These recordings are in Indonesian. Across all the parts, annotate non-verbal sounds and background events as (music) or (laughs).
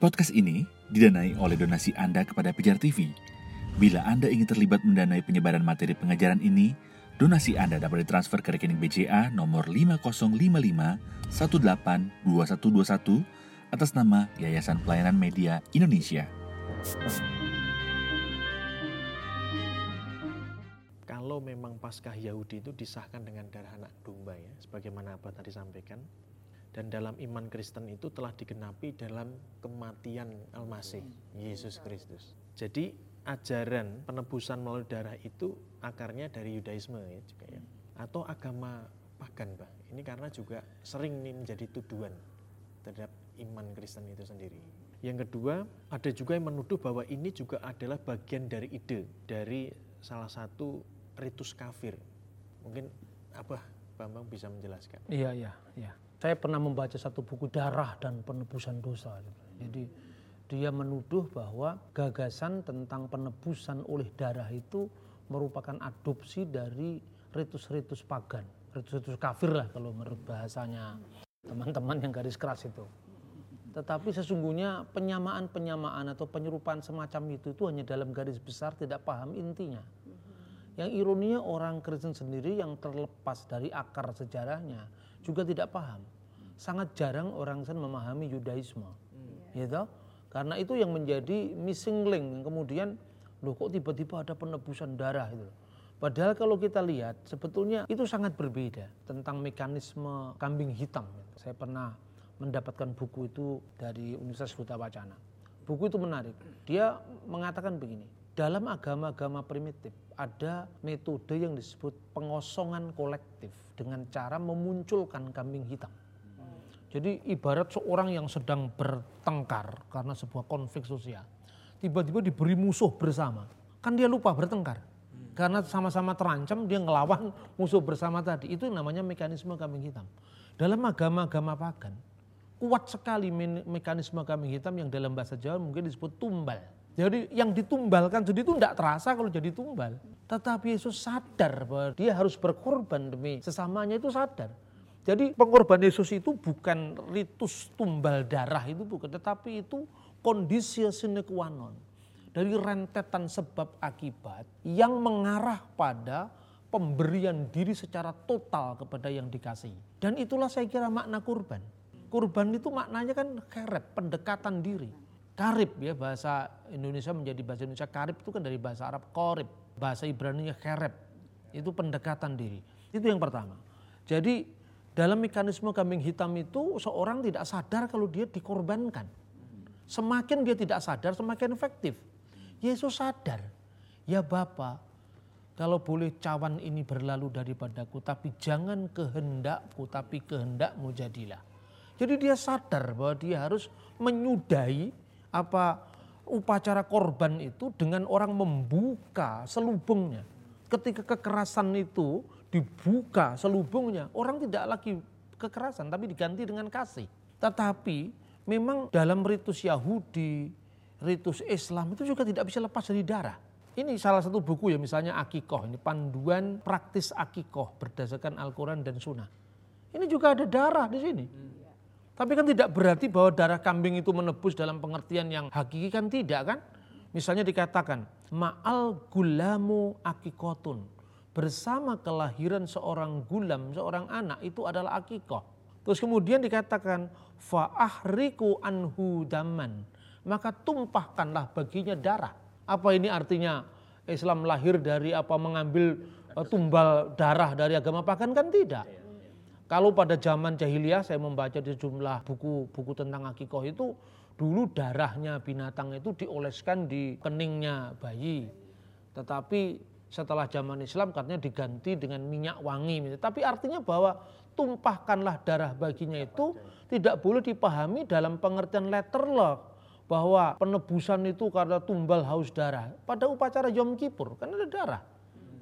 Podcast ini didanai oleh donasi Anda kepada Pijar TV. Bila Anda ingin terlibat mendanai penyebaran materi pengajaran ini, donasi Anda dapat ditransfer ke rekening BCA nomor 5055 182121 atas nama Yayasan Pelayanan Media Indonesia. Kalau memang Paskah Yahudi itu disahkan dengan darah anak domba ya, sebagaimana Abah tadi sampaikan, dan dalam iman Kristen itu telah digenapi dalam kematian Almasih Yesus Kristus. Jadi ajaran penebusan melalui darah itu akarnya dari Yudaisme ya juga ya, atau agama pagan, Pak. Ini karena juga sering nih menjadi tuduhan terhadap iman Kristen itu sendiri. Yang kedua, ada juga yang menuduh bahwa ini juga adalah bagian dari ide dari salah satu ritus kafir. Mungkin apa Bambang bisa menjelaskan? Iya, iya, iya. Saya pernah membaca satu buku darah dan penebusan dosa. Jadi dia menuduh bahwa gagasan tentang penebusan oleh darah itu merupakan adopsi dari ritus-ritus pagan, ritus-ritus kafir lah kalau menurut bahasanya teman-teman yang garis keras itu. Tetapi sesungguhnya penyamaan-penyamaan atau penyerupaan semacam itu itu hanya dalam garis besar tidak paham intinya. Yang ironinya orang Kristen sendiri yang terlepas dari akar sejarahnya juga tidak paham. Sangat jarang orang Kristen memahami Yudaisme. Gitu? Karena itu yang menjadi missing link yang kemudian loh kok tiba-tiba ada penebusan darah itu. Padahal kalau kita lihat sebetulnya itu sangat berbeda tentang mekanisme kambing hitam. Saya pernah mendapatkan buku itu dari Universitas Huta Wacana. Buku itu menarik. Dia mengatakan begini, dalam agama-agama primitif ada metode yang disebut pengosongan kolektif dengan cara memunculkan kambing hitam. Jadi ibarat seorang yang sedang bertengkar karena sebuah konflik sosial. Tiba-tiba diberi musuh bersama. Kan dia lupa bertengkar. Karena sama-sama terancam dia ngelawan musuh bersama tadi. Itu namanya mekanisme kambing hitam. Dalam agama-agama pagan, kuat sekali me mekanisme kambing hitam yang dalam bahasa Jawa mungkin disebut tumbal. Jadi yang ditumbalkan jadi itu tidak terasa kalau jadi tumbal. Tetapi Yesus sadar bahwa dia harus berkorban demi sesamanya itu sadar. Jadi pengorbanan Yesus itu bukan ritus tumbal darah itu bukan, tetapi itu kondisi sine qua non. Dari rentetan sebab akibat yang mengarah pada pemberian diri secara total kepada yang dikasih. Dan itulah saya kira makna kurban. Kurban itu maknanya kan kerep, pendekatan diri. Karib ya bahasa Indonesia menjadi bahasa Indonesia karib itu kan dari bahasa Arab korib. Bahasa Ibrani kerep, itu pendekatan diri. Itu yang pertama. Jadi dalam mekanisme kambing hitam itu seorang tidak sadar kalau dia dikorbankan. Semakin dia tidak sadar semakin efektif. Yesus sadar, ya Bapa, kalau boleh cawan ini berlalu daripadaku, tapi jangan kehendakku, tapi kehendakmu jadilah. Jadi dia sadar bahwa dia harus menyudahi apa upacara korban itu dengan orang membuka selubungnya. Ketika kekerasan itu dibuka selubungnya, orang tidak lagi kekerasan tapi diganti dengan kasih. Tetapi memang dalam ritus Yahudi, ritus Islam itu juga tidak bisa lepas dari darah. Ini salah satu buku ya misalnya Akikoh, ini panduan praktis Akikoh berdasarkan Al-Quran dan Sunnah. Ini juga ada darah di sini. Tapi kan tidak berarti bahwa darah kambing itu menebus dalam pengertian yang hakiki kan tidak kan. Misalnya dikatakan, ma'al gulamu akikotun. Bersama kelahiran seorang gulam, seorang anak itu adalah akikoh. Terus kemudian dikatakan, fa'ahriku anhu daman. Maka tumpahkanlah baginya darah. Apa ini artinya Islam lahir dari apa mengambil uh, tumbal darah dari agama pagan kan tidak. Kalau pada zaman jahiliyah saya membaca di sejumlah buku-buku tentang akikoh itu dulu darahnya binatang itu dioleskan di keningnya bayi. Tetapi setelah zaman Islam katanya diganti dengan minyak wangi. Tapi artinya bahwa tumpahkanlah darah baginya itu tidak boleh dipahami dalam pengertian letterlock bahwa penebusan itu karena tumbal haus darah. Pada upacara Yom Kippur kan ada darah.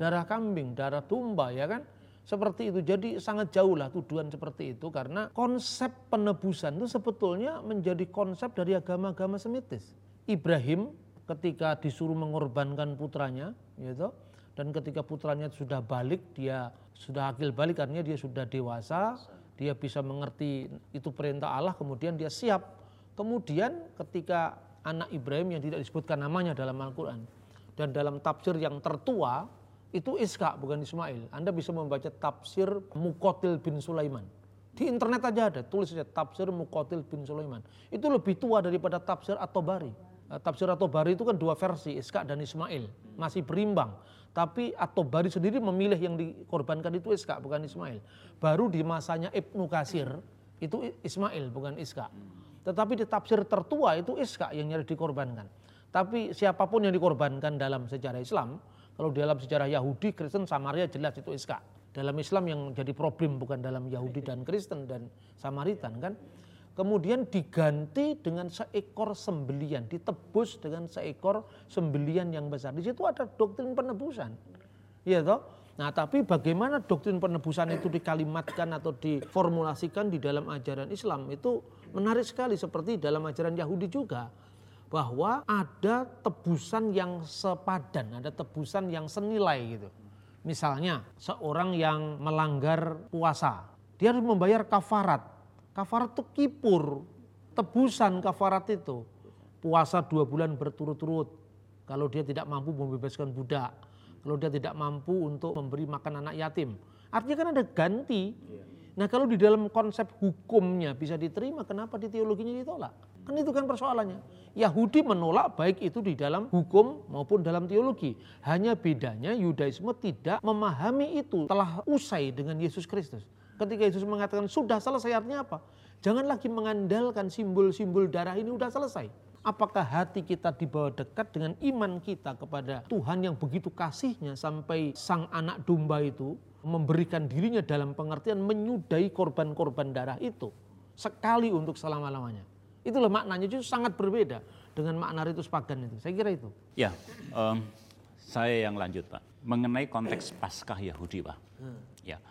Darah kambing, darah tumba ya kan. Seperti itu. Jadi sangat jauh lah tuduhan seperti itu karena konsep penebusan itu sebetulnya menjadi konsep dari agama-agama Semitis. Ibrahim ketika disuruh mengorbankan putranya gitu dan ketika putranya sudah balik dia sudah akil balik artinya dia sudah dewasa dia bisa mengerti itu perintah Allah kemudian dia siap Kemudian ketika anak Ibrahim yang tidak disebutkan namanya dalam Al-Quran dan dalam tafsir yang tertua itu Iska bukan Ismail. Anda bisa membaca tafsir Mukotil bin Sulaiman. Di internet aja ada, tulis saja tafsir Mukotil bin Sulaiman. Itu lebih tua daripada tafsir At-Tabari. Eh, tafsir At-Tabari itu kan dua versi, Iska dan Ismail. Masih berimbang. Tapi At-Tabari sendiri memilih yang dikorbankan itu Iska bukan Ismail. Baru di masanya Ibnu Kasir itu Ismail bukan Iska. Tetapi di tafsir tertua itu Iska yang nyari dikorbankan. Tapi siapa pun yang dikorbankan dalam sejarah Islam, kalau dalam sejarah Yahudi, Kristen, Samaria jelas itu Iska. Dalam Islam yang jadi problem bukan dalam Yahudi dan Kristen dan Samaritan kan. Kemudian diganti dengan seekor sembelian, ditebus dengan seekor sembelian yang besar. Di situ ada doktrin penebusan. Iya toh? Nah, tapi bagaimana doktrin penebusan itu dikalimatkan atau diformulasikan di dalam ajaran Islam itu menarik sekali seperti dalam ajaran Yahudi juga bahwa ada tebusan yang sepadan, ada tebusan yang senilai gitu. Misalnya seorang yang melanggar puasa, dia harus membayar kafarat. Kafarat itu kipur, tebusan kafarat itu. Puasa dua bulan berturut-turut. Kalau dia tidak mampu membebaskan budak, kalau dia tidak mampu untuk memberi makan anak yatim. Artinya kan ada ganti. Nah kalau di dalam konsep hukumnya bisa diterima, kenapa di teologinya ditolak? Kan itu kan persoalannya. Yahudi menolak baik itu di dalam hukum maupun dalam teologi. Hanya bedanya Yudaisme tidak memahami itu telah usai dengan Yesus Kristus. Ketika Yesus mengatakan sudah selesai artinya apa? Jangan lagi mengandalkan simbol-simbol darah ini sudah selesai. Apakah hati kita dibawa dekat dengan iman kita kepada Tuhan yang begitu kasihnya sampai sang anak domba itu memberikan dirinya dalam pengertian menyudahi korban-korban darah itu sekali untuk selama-lamanya. Itulah maknanya itu sangat berbeda dengan makna ritus pagan itu. Saya kira itu. Ya, um, saya yang lanjut Pak. Mengenai konteks Paskah Yahudi Pak. Hmm. Ya,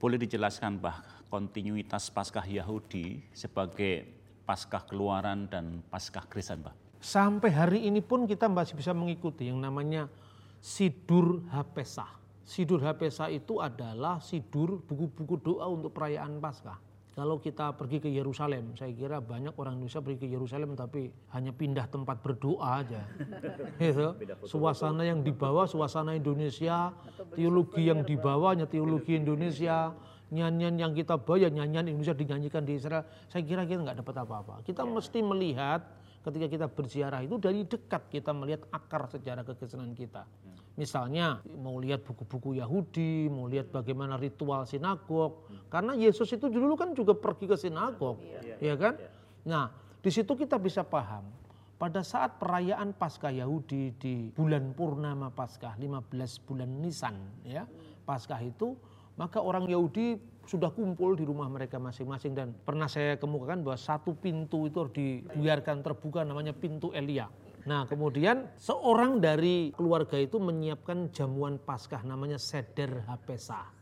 boleh dijelaskan Pak kontinuitas Paskah Yahudi sebagai Paskah Keluaran dan Paskah Kristen Pak. Sampai hari ini pun kita masih bisa mengikuti yang namanya Sidur Hapesah. Sidur Hapesah itu adalah sidur buku-buku doa untuk perayaan Paskah. Kalau kita pergi ke Yerusalem, saya kira banyak orang Indonesia pergi ke Yerusalem tapi hanya pindah tempat berdoa aja. (laughs) gitu. Suasana yang dibawa suasana Indonesia, teologi yang dibawanya teologi Indonesia, nyanyian yang kita bawa ya nyanyian Indonesia dinyanyikan di Israel. Saya kira kita nggak dapat apa-apa. Kita mesti melihat ketika kita berziarah itu dari dekat kita melihat akar sejarah kekristenan kita. Misalnya mau lihat buku-buku Yahudi, mau lihat bagaimana ritual sinagog. Karena Yesus itu dulu kan juga pergi ke sinagog, ya kan? Nah, di situ kita bisa paham pada saat perayaan Paskah Yahudi di bulan purnama Paskah 15 bulan Nisan ya. Paskah itu maka orang Yahudi sudah kumpul di rumah mereka masing-masing dan pernah saya kemukakan bahwa satu pintu itu harus dibiarkan terbuka namanya pintu Elia. Nah kemudian seorang dari keluarga itu menyiapkan jamuan Paskah namanya Seder Hapesah.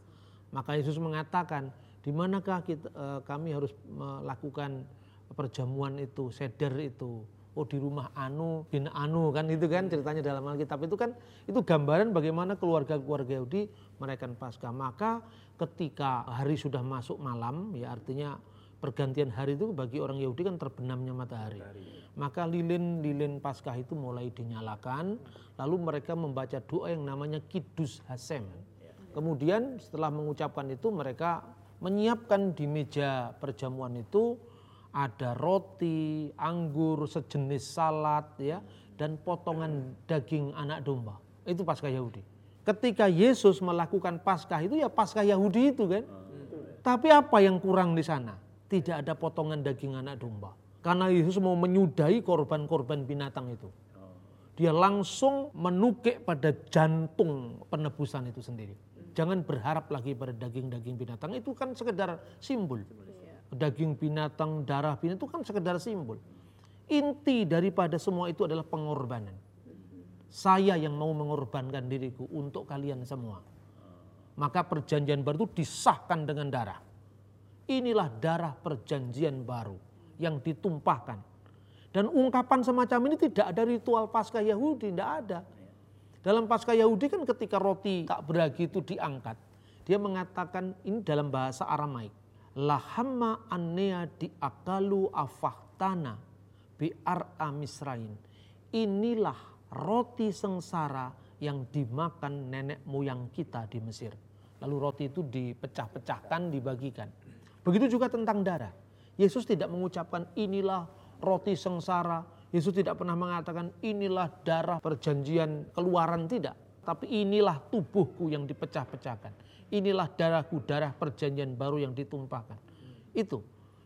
Maka Yesus mengatakan, di manakah kita, eh, kami harus melakukan perjamuan itu, seder itu. Oh di rumah Anu bin Anu kan itu kan ceritanya dalam Alkitab itu kan itu gambaran bagaimana keluarga-keluarga Yahudi merayakan Paskah. Maka ketika hari sudah masuk malam ya artinya pergantian hari itu bagi orang Yahudi kan terbenamnya matahari. Maka lilin-lilin Paskah itu mulai dinyalakan, lalu mereka membaca doa yang namanya Kidus Hasem. Kemudian setelah mengucapkan itu mereka menyiapkan di meja perjamuan itu ada roti, anggur, sejenis salad ya dan potongan daging anak domba. Itu Paskah Yahudi. Ketika Yesus melakukan Paskah itu ya Paskah Yahudi itu kan. Tapi apa yang kurang di sana? Tidak ada potongan daging anak domba. Karena Yesus mau menyudahi korban-korban binatang itu. Dia langsung menukik pada jantung penebusan itu sendiri. Jangan berharap lagi pada daging-daging binatang itu kan sekedar simbol. Daging binatang, darah binatang itu kan sekedar simbol. Inti daripada semua itu adalah pengorbanan. Saya yang mau mengorbankan diriku untuk kalian semua. Maka perjanjian baru itu disahkan dengan darah Inilah darah perjanjian baru yang ditumpahkan. Dan ungkapan semacam ini tidak ada ritual Paskah Yahudi, tidak ada. Dalam Paskah Yahudi kan ketika roti tak beragi itu diangkat, dia mengatakan ini dalam bahasa Aramaik. Lahamma annea diakalu afahtana bi'ar amisrain. Inilah roti sengsara yang dimakan nenek moyang kita di Mesir. Lalu roti itu dipecah-pecahkan, dibagikan. Begitu juga tentang darah. Yesus tidak mengucapkan inilah roti sengsara. Yesus tidak pernah mengatakan inilah darah perjanjian keluaran tidak. Tapi inilah tubuhku yang dipecah-pecahkan. Inilah darahku, darah perjanjian baru yang ditumpahkan. Itu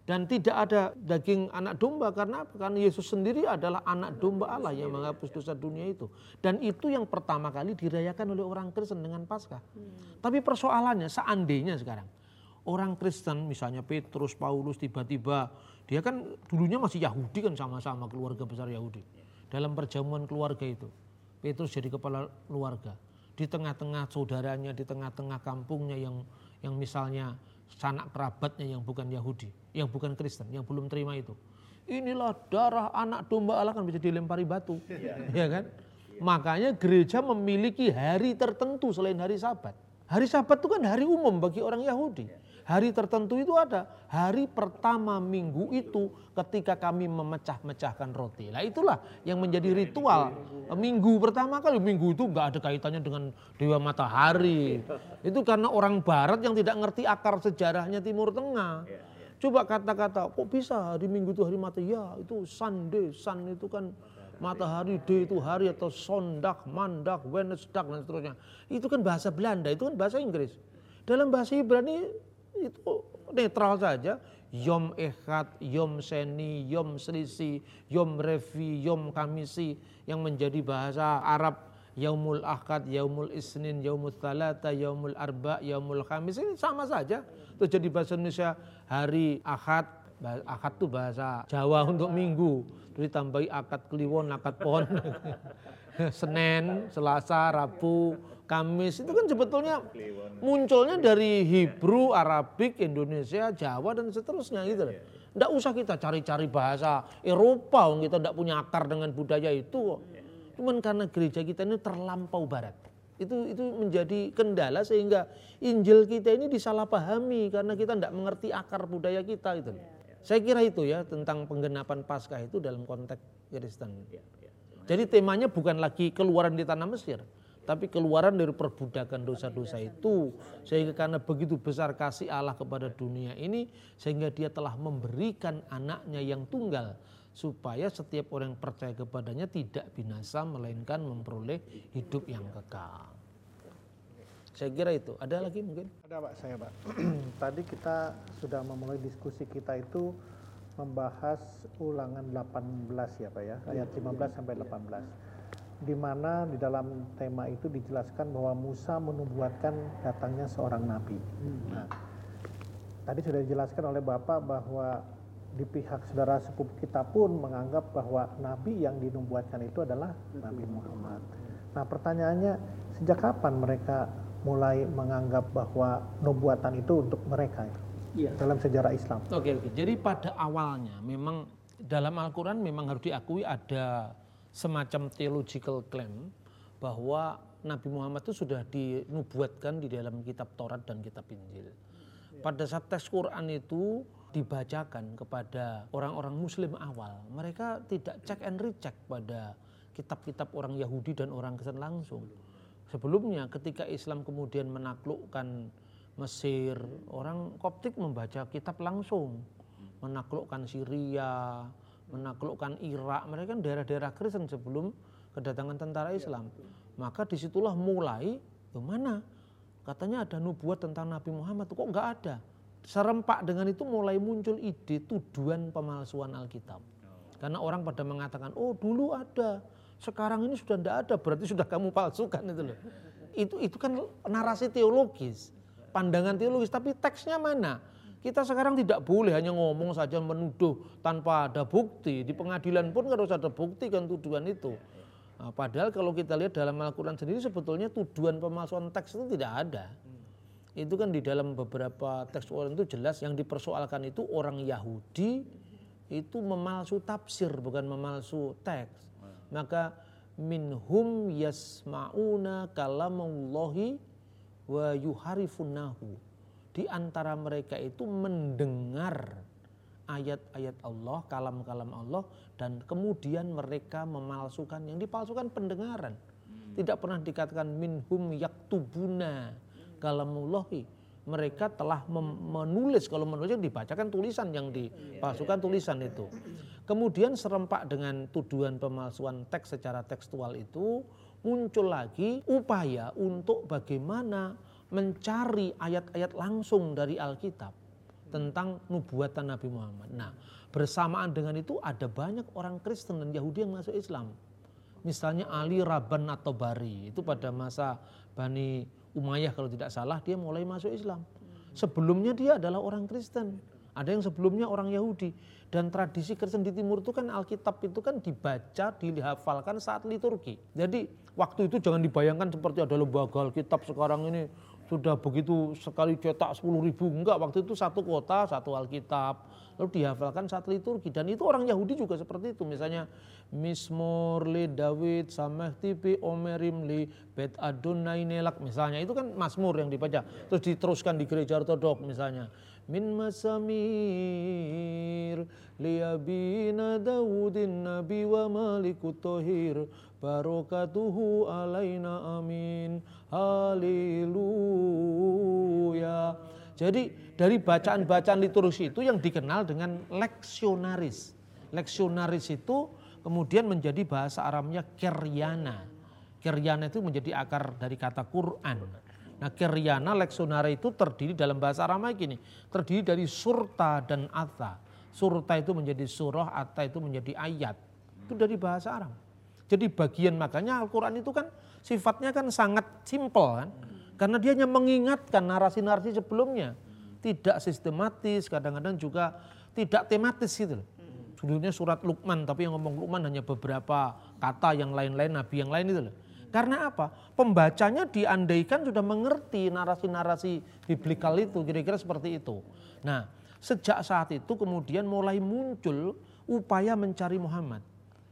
dan tidak ada daging anak domba karena apa? Karena Yesus sendiri adalah anak domba Allah yang menghapus dosa dunia itu. Dan itu yang pertama kali dirayakan oleh orang Kristen dengan Paskah. Tapi persoalannya seandainya sekarang orang Kristen misalnya Petrus, Paulus tiba-tiba dia kan dulunya masih Yahudi kan sama-sama keluarga besar Yahudi. Dalam perjamuan keluarga itu Petrus jadi kepala keluarga. Di tengah-tengah saudaranya, di tengah-tengah kampungnya yang yang misalnya sanak kerabatnya yang bukan Yahudi, yang bukan Kristen, yang belum terima itu. Inilah darah anak domba Allah kan bisa dilempari batu, ya, kan? Makanya gereja memiliki hari tertentu selain hari Sabat. Hari Sabat itu kan hari umum bagi orang Yahudi. Hari tertentu itu ada. Hari pertama minggu itu ketika kami memecah-mecahkan roti. Nah itulah yang menjadi ritual. Minggu pertama kali, minggu itu nggak ada kaitannya dengan Dewa Matahari. Itu karena orang Barat yang tidak ngerti akar sejarahnya Timur Tengah. Coba kata-kata, kok bisa hari Minggu itu hari mati? Ya itu Sunday, Sun itu kan matahari, D itu hari atau Sondag, Mandag, Wednesday dan seterusnya. Itu kan bahasa Belanda, itu kan bahasa Inggris. Dalam bahasa Ibrani itu netral saja. Yom Echad, Yom Seni, Yom Selisi, Yom Revi, Yom Kamisi yang menjadi bahasa Arab Yaumul Ahad, Yaumul Isnin, Yaumul Thalata, Yaumul Arba, Yaumul Khamis ini sama saja. Itu jadi bahasa Indonesia hari Ahad, Ahad itu bahasa Jawa untuk minggu. Terus ditambahi akad kliwon, akad pon. (laughs) Senin, Selasa, Rabu, Kamis itu kan sebetulnya munculnya dari Hebrew, Arabik, Indonesia, Jawa dan seterusnya gitu loh. Tidak usah kita cari-cari bahasa Eropa, kita tidak punya akar dengan budaya itu. Cuman karena gereja kita ini terlampau barat. Itu itu menjadi kendala sehingga Injil kita ini disalahpahami karena kita tidak mengerti akar budaya kita itu. Saya kira itu ya tentang penggenapan Paskah itu dalam konteks Kristen. Jadi temanya bukan lagi keluaran di tanah Mesir, tapi keluaran dari perbudakan dosa-dosa itu sehingga karena begitu besar kasih Allah kepada dunia ini sehingga dia telah memberikan anaknya yang tunggal supaya setiap orang yang percaya kepadanya tidak binasa melainkan memperoleh hidup yang kekal. Saya kira itu. Ada lagi mungkin? Ada Pak, saya Pak. (clears throat) Tadi kita sudah memulai diskusi kita itu membahas ulangan 18 ya Pak ya, ayat 15 sampai 18 di mana di dalam tema itu dijelaskan bahwa Musa menubuatkan datangnya seorang nabi. Hmm. Nah, tadi sudah dijelaskan oleh Bapak bahwa di pihak saudara sepupu kita pun menganggap bahwa nabi yang dinubuatkan itu adalah Nabi Muhammad. Nah, pertanyaannya sejak kapan mereka mulai menganggap bahwa nubuatan itu untuk mereka ya. dalam sejarah Islam? Oke, oke. Jadi pada awalnya memang dalam Al-Qur'an memang harus diakui ada semacam theological claim bahwa Nabi Muhammad itu sudah dinubuatkan di dalam kitab Taurat dan kitab Injil. Pada saat tes Quran itu dibacakan kepada orang-orang muslim awal, mereka tidak cek and recheck pada kitab-kitab orang Yahudi dan orang Kristen langsung. Sebelumnya ketika Islam kemudian menaklukkan Mesir, orang Koptik membaca kitab langsung. Menaklukkan Syria, menaklukkan Irak, mereka kan daerah-daerah Kristen sebelum kedatangan tentara Islam. Maka di situlah mulai, mana? Katanya ada nubuat tentang Nabi Muhammad, kok nggak ada? Serempak dengan itu mulai muncul ide tuduhan pemalsuan Alkitab. Karena orang pada mengatakan, oh dulu ada, sekarang ini sudah tidak ada, berarti sudah kamu palsukan itu loh. Itu itu kan narasi teologis, pandangan teologis, tapi teksnya mana? Kita sekarang tidak boleh hanya ngomong saja menuduh tanpa ada bukti. Di pengadilan pun harus ada bukti kan tuduhan itu. Nah, padahal kalau kita lihat dalam Al-Quran sendiri sebetulnya tuduhan pemalsuan teks itu tidak ada. Itu kan di dalam beberapa teks Quran itu jelas yang dipersoalkan itu orang Yahudi itu memalsu tafsir bukan memalsu teks. Maka minhum yasma'una kalamallahi wa yuharifunahu di antara mereka itu mendengar ayat-ayat Allah, kalam-kalam Allah dan kemudian mereka memalsukan yang dipalsukan pendengaran. Tidak pernah dikatakan minhum yaktubuna kalamullahi. Mereka telah menulis kalau menulis dibacakan tulisan yang dipalsukan tulisan itu. Kemudian serempak dengan tuduhan pemalsuan teks secara tekstual itu muncul lagi upaya untuk bagaimana mencari ayat-ayat langsung dari Alkitab tentang nubuatan Nabi Muhammad. Nah, bersamaan dengan itu ada banyak orang Kristen dan Yahudi yang masuk Islam. Misalnya Ali Rabban atau Bari, itu pada masa Bani Umayyah kalau tidak salah dia mulai masuk Islam. Sebelumnya dia adalah orang Kristen. Ada yang sebelumnya orang Yahudi. Dan tradisi Kristen di timur itu kan Alkitab itu kan dibaca, dihafalkan saat liturgi. Jadi waktu itu jangan dibayangkan seperti ada lembaga Alkitab sekarang ini sudah begitu sekali cetak 10 ribu. Enggak waktu itu satu kota satu Alkitab. Lalu dihafalkan saat liturgi dan itu orang Yahudi juga seperti itu. Misalnya Mismor li David sameh tipi omerim li bet adonai nelak misalnya. Itu kan Mazmur yang dibaca terus diteruskan di gereja ortodok misalnya masamir liabina Dawudin nabi wa malikut tohir barokatuhu alaina amin. Haleluya. Jadi dari bacaan-bacaan liturgi itu yang dikenal dengan leksionaris. Leksionaris itu kemudian menjadi bahasa Aramnya keryana. Keryana itu menjadi akar dari kata Quran Nah keryana leksionari itu terdiri dalam bahasa Aramai gini, terdiri dari surta dan ata. Surta itu menjadi surah, ata itu menjadi ayat. Itu dari bahasa Aram. Jadi bagian makanya Al-Quran itu kan sifatnya kan sangat simpel kan. Karena dia hanya mengingatkan narasi-narasi sebelumnya. Tidak sistematis, kadang-kadang juga tidak tematis gitu Sebelumnya surat Luqman, tapi yang ngomong Luqman hanya beberapa kata yang lain-lain, nabi yang lain itu loh. Karena apa? Pembacanya diandaikan sudah mengerti narasi-narasi biblikal itu, kira-kira seperti itu. Nah, sejak saat itu kemudian mulai muncul upaya mencari Muhammad.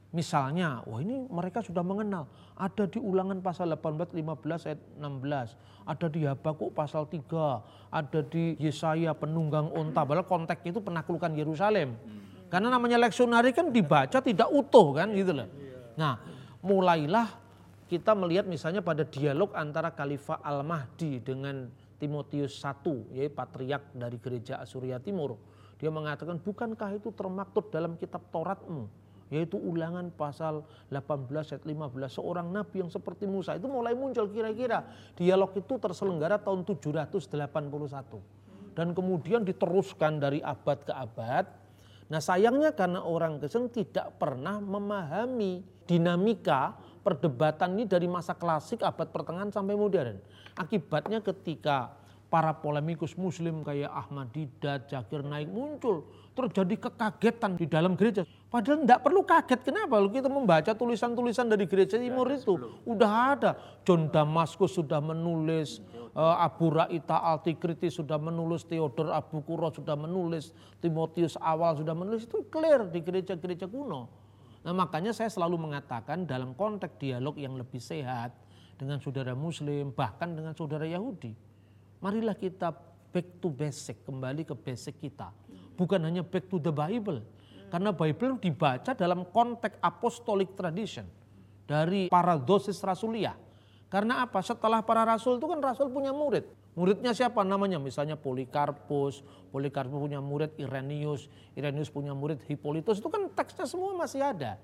Misalnya, wah ini mereka sudah mengenal. Ada di ulangan pasal 18, 15, ayat 16. Ada di Habakuk pasal 3. Ada di Yesaya penunggang onta. Padahal konteksnya itu penaklukan Yerusalem. Karena namanya leksionari kan dibaca tidak utuh kan gitu loh. Nah mulailah kita melihat misalnya pada dialog antara Khalifah Al-Mahdi dengan Timotius I, yaitu patriark dari gereja Asuria Timur. Dia mengatakan, bukankah itu termaktub dalam kitab Tauratmu? yaitu ulangan pasal 18 ayat 15 seorang nabi yang seperti Musa itu mulai muncul kira-kira dialog itu terselenggara tahun 781 dan kemudian diteruskan dari abad ke abad nah sayangnya karena orang Kristen tidak pernah memahami dinamika perdebatan ini dari masa klasik abad pertengahan sampai modern akibatnya ketika para polemikus muslim kayak Ahmad Didat, Jakir Naik muncul terjadi kekagetan di dalam gereja. Padahal tidak perlu kaget. Kenapa? Lalu kita membaca tulisan-tulisan dari gereja timur itu. Udah ada. John Damaskus sudah menulis. Uh, Abu Ra'ita Altikriti sudah menulis. Theodor Abu Kuro sudah menulis. Timotius Awal sudah menulis. Itu clear di gereja-gereja kuno. Nah makanya saya selalu mengatakan dalam konteks dialog yang lebih sehat. Dengan saudara muslim. Bahkan dengan saudara Yahudi. Marilah kita back to basic. Kembali ke basic kita bukan hanya back to the Bible. Karena Bible dibaca dalam konteks apostolic tradition dari para dosis rasulia. Karena apa? Setelah para rasul itu kan rasul punya murid. Muridnya siapa namanya? Misalnya Polikarpus, Polikarpus punya murid Irenius, Irenius punya murid Hippolytus, itu kan teksnya semua masih ada.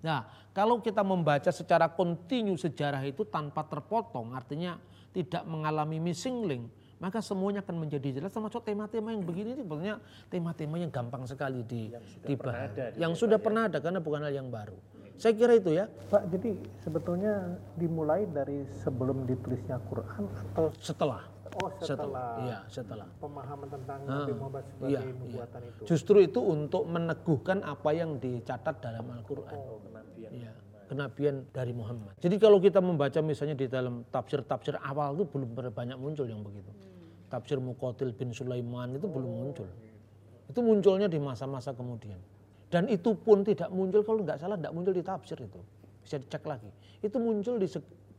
Nah, kalau kita membaca secara kontinu sejarah itu tanpa terpotong, artinya tidak mengalami missing link, maka semuanya akan menjadi jelas termasuk tema-tema yang begini ini sebenarnya tema-tema yang gampang sekali di yang sudah dibahas pernah ada, yang sudah ya. pernah ada karena bukan hal yang baru saya kira itu ya Pak jadi sebetulnya dimulai dari sebelum ditulisnya Quran atau setelah Oh setelah, iya setelah pemahaman tentang Nabi Muhammad sebagai iya, nubuatan iya. itu. Justru itu untuk meneguhkan apa yang dicatat dalam Al-Quran. Oh, kenabian. Iya kenabian dari Muhammad. Jadi kalau kita membaca misalnya di dalam tafsir-tafsir awal itu belum banyak muncul yang begitu. Tafsir Muqatil bin Sulaiman itu belum muncul. Itu munculnya di masa-masa kemudian. Dan itu pun tidak muncul kalau nggak salah tidak muncul di tafsir itu. Bisa dicek lagi. Itu muncul di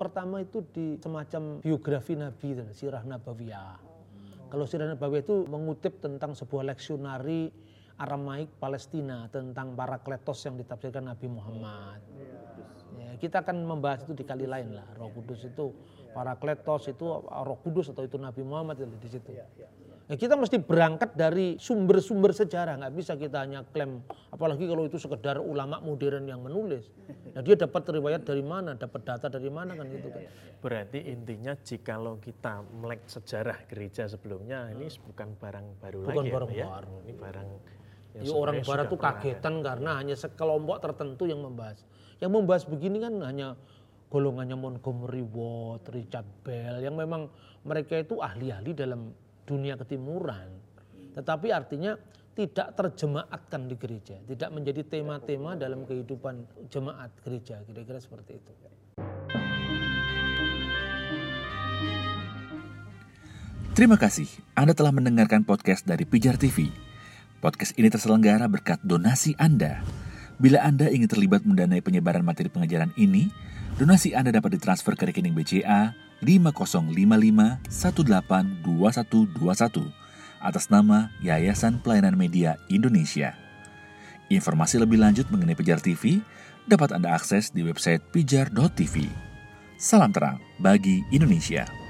pertama itu di semacam biografi Nabi, Sirah Nabawiyah. Kalau Sirah Nabawiyah itu mengutip tentang sebuah leksionari Aramaik Palestina tentang para kletos yang ditafsirkan Nabi Muhammad. Ya, kita akan membahas itu di kali lain lah. Roh Kudus itu para kletos itu Roh Kudus atau itu Nabi Muhammad di situ. Ya, kita mesti berangkat dari sumber-sumber sejarah, nggak bisa kita hanya klaim, apalagi kalau itu sekedar ulama modern yang menulis. Nah dia dapat riwayat dari mana, dapat data dari mana kan gitu kan. Berarti intinya jikalau kita melek sejarah gereja sebelumnya, ini bukan barang baru Bukan lagi barang ya, Pak ya. baru. Ini barang yang Ya, orang barat tuh pernah ada. kagetan karena hanya sekelompok tertentu yang membahas. Yang membahas begini kan hanya golongannya Montgomery Watt, Richard Bell, yang memang mereka itu ahli-ahli dalam dunia ketimuran. Tetapi artinya tidak terjemaatkan di gereja, tidak menjadi tema-tema dalam kehidupan jemaat gereja, kira-kira seperti itu. Terima kasih Anda telah mendengarkan podcast dari Pijar TV. Podcast ini terselenggara berkat donasi Anda. Bila Anda ingin terlibat mendanai penyebaran materi pengajaran ini, donasi Anda dapat ditransfer ke rekening BCA 5055182121 atas nama Yayasan Pelayanan Media Indonesia. Informasi lebih lanjut mengenai Pijar TV dapat Anda akses di website pijar.tv. Salam terang bagi Indonesia.